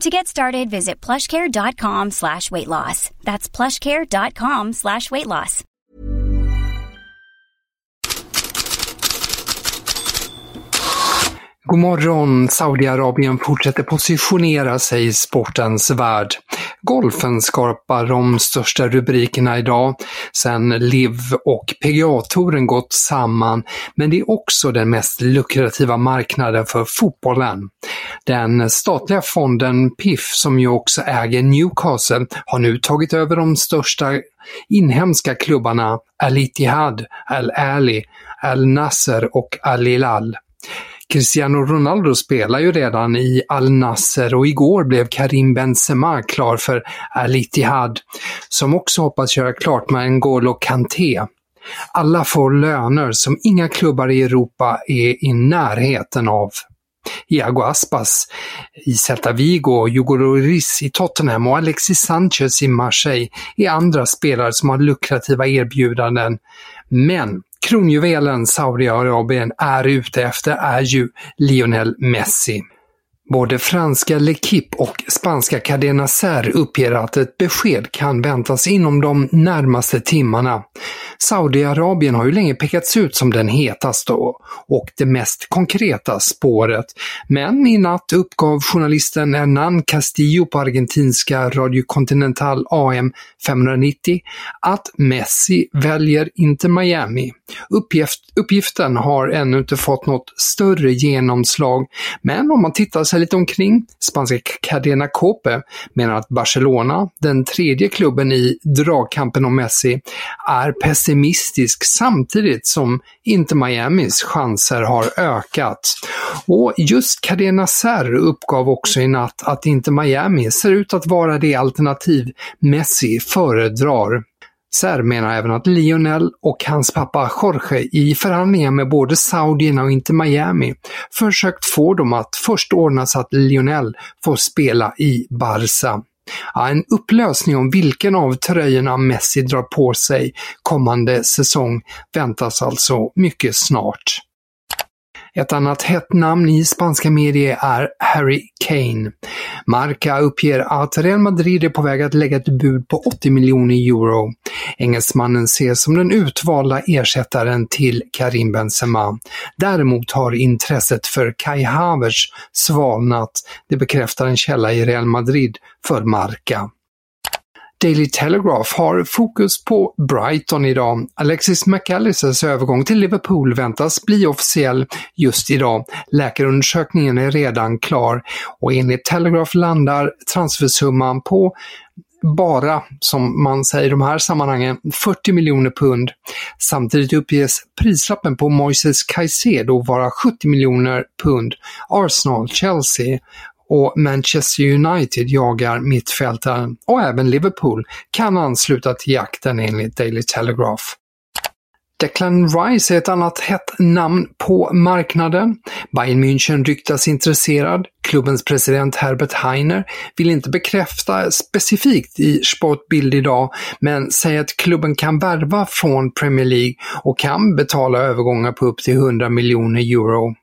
To get started, visit plushcare.com slash weight loss. That's plushcare.com slash weight loss. God morgon! Saudiarabien fortsätter positionera sig i sportens värld. Golfen skapar de största rubrikerna idag, sen LIV och PGA-touren gått samman, men det är också den mest lukrativa marknaden för fotbollen. Den statliga fonden PIF, som ju också äger Newcastle, har nu tagit över de största inhemska klubbarna Al-Ittihad, Al-Ali, Al-Nasser och Al-Hilal. Cristiano Ronaldo spelar ju redan i Al Nasser och igår blev Karim Benzema klar för Al Ittihad, som också hoppas göra klart med N'Golo Kanté. Alla får löner som inga klubbar i Europa är i närheten av. Iago Aspas i Celta Vigo, Hugo Lloris i Tottenham och Alexis Sanchez i Marseille är andra spelare som har lukrativa erbjudanden. Men kronjuvelen Saudiarabien är ute efter är ju Lionel Messi. Både franska L'Equipe och spanska Cadena Ser uppger att ett besked kan väntas inom de närmaste timmarna. Saudiarabien har ju länge pekats ut som den hetaste och det mest konkreta spåret, men i natt uppgav journalisten Hernan Castillo på argentinska Radio Continental AM 590 att Messi väljer inte Miami. Uppgift, uppgiften har ännu inte fått något större genomslag, men om man tittar sig lite omkring, spanska Cadena Cope menar att Barcelona, den tredje klubben i dragkampen om Messi, är pessimistisk samtidigt som inte Miamis chanser har ökat. Och just Cadena Ser uppgav också i natt att inte Miami ser ut att vara det alternativ Messi föredrar. Ser menar även att Lionel och hans pappa Jorge i förhandlingar med både Saudierna och inte Miami försökt få dem att först ordna så att Lionel får spela i Barca. Ja, en upplösning om vilken av tröjorna Messi drar på sig kommande säsong väntas alltså mycket snart. Ett annat hett namn i spanska medier är Harry Kane. Marca uppger att Real Madrid är på väg att lägga ett bud på 80 miljoner euro. Engelsmannen ses som den utvalda ersättaren till Karim Benzema. Däremot har intresset för Kai Havertz svalnat, det bekräftar en källa i Real Madrid för Marca. Daily Telegraph har fokus på Brighton idag. Alexis McAllisters övergång till Liverpool väntas bli officiell just idag. Läkarundersökningen är redan klar och enligt Telegraph landar transfersumman på bara, som man säger i de här sammanhangen, 40 miljoner pund. Samtidigt uppges prislappen på Moises Caicedo vara 70 miljoner pund. Arsenal, Chelsea och Manchester United jagar mittfältaren och även Liverpool kan ansluta till jakten enligt Daily Telegraph. Declan Rice är ett annat hett namn på marknaden. Bayern München ryktas intresserad. Klubbens president Herbert Heiner vill inte bekräfta specifikt i Sportbild idag, men säger att klubben kan värva från Premier League och kan betala övergångar på upp till 100 miljoner euro.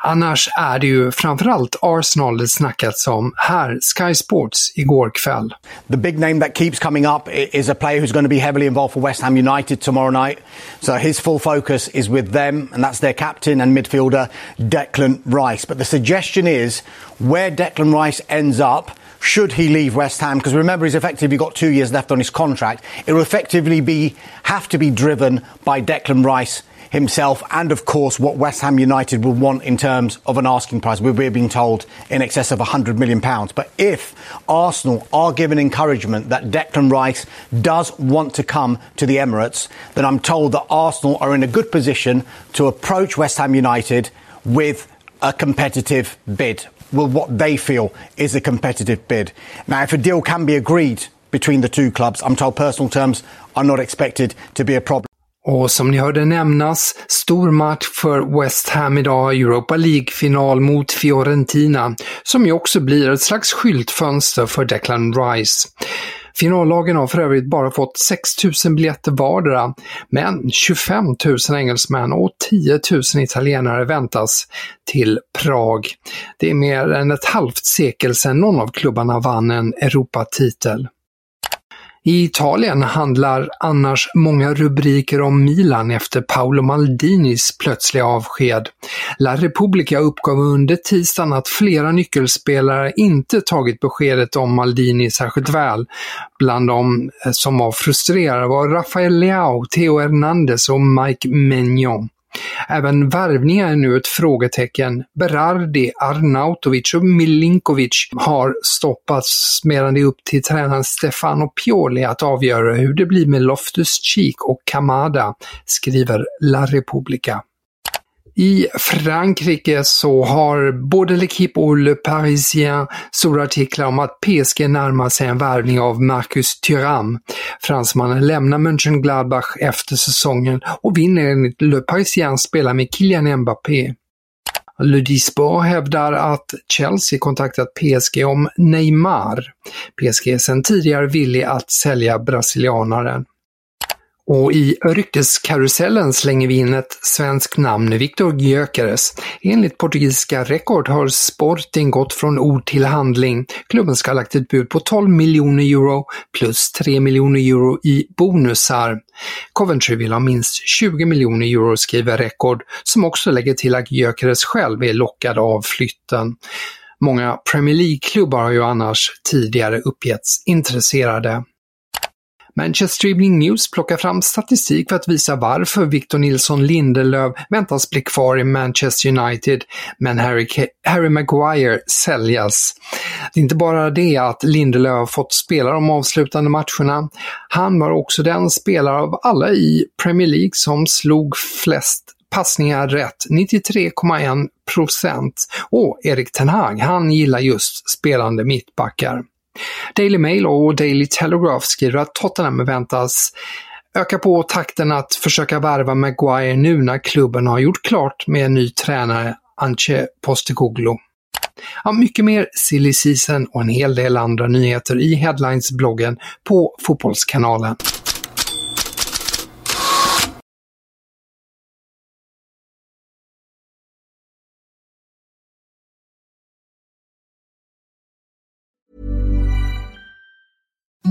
Annars är det ju framförallt Arsenal det snackats om här, Sky Sports, igår kväll. The big name that keeps coming up is a player who's going to be heavily involved for West Ham United tomorrow night. So his full focus is with them, and that's their captain and midfielder, Declan Rice. But the suggestion is where Declan Rice ends up should he leave West Ham, because remember he's effectively got two years left on his contract, it will effectively be have to be driven by Declan Rice himself and of course what West Ham United will want in terms of an asking price. We're being told in excess of 100 million pounds. But if Arsenal are given encouragement that Declan Rice does want to come to the Emirates, then I'm told that Arsenal are in a good position to approach West Ham United with a competitive bid. Well, what they feel is a competitive bid. Now, if a deal can be agreed between the two clubs, I'm told personal terms are not expected to be a problem. Och som ni hörde nämnas, stor match för West Ham idag, Europa League-final mot Fiorentina, som ju också blir ett slags skyltfönster för Declan Rice. Finallagen har för övrigt bara fått 6 000 biljetter vardera, men 25 000 engelsmän och 10 000 italienare väntas till Prag. Det är mer än ett halvt sekel sedan någon av klubbarna vann en Europatitel. I Italien handlar annars många rubriker om Milan efter Paolo Maldinis plötsliga avsked. La Repubblica uppgav under tisdagen att flera nyckelspelare inte tagit beskedet om Maldini särskilt väl. Bland de eh, som var frustrerade var Rafael Leao, Theo Hernandez och Mike Maignan. Även värvningar är nu ett frågetecken. Berardi, Arnautovic och Milinkovic har stoppats medan det är upp till tränaren Stefano Pioli att avgöra hur det blir med Loftus-Cheek och Kamada, skriver La Repubblica. I Frankrike så har både L'Equipe och Le Parisien stora artiklar om att PSG närmar sig en värvning av Marcus Thuram. Fransmannen lämnar Mönchengladbach efter säsongen och vinner enligt Le Parisien spela med Kylian Mbappé. Le Disport hävdar att Chelsea kontaktat PSG om Neymar. PSG är sedan tidigare villig att sälja brasilianaren. Och i rykteskarusellen slänger vi in ett svenskt namn, Viktor Gyökeres. Enligt portugisiska Rekord har Sporting gått från ord till handling. Klubben ska ha lagt ett bud på 12 miljoner euro plus 3 miljoner euro i bonusar. Coventry vill ha minst 20 miljoner euro, skriver Rekord, som också lägger till att Gyökeres själv är lockad av flytten. Många Premier League-klubbar har ju annars tidigare uppgetts intresserade. Manchester Evening News plockar fram statistik för att visa varför Victor Nilsson Lindelöf väntas bli kvar i Manchester United, men Harry, Harry Maguire säljas. Det är inte bara det att Lindelöf fått spela de avslutande matcherna. Han var också den spelare av alla i Premier League som slog flest passningar rätt, 93,1 procent. Och Erik Ten Hag, han gillar just spelande mittbackar. Daily Mail och Daily Telegraph skriver att Tottenham väntas öka på takten att försöka värva Maguire nu när klubben har gjort klart med en ny tränare, Anche Postecoglou. Ja, mycket mer silly season och en hel del andra nyheter i Headlines-bloggen på Fotbollskanalen.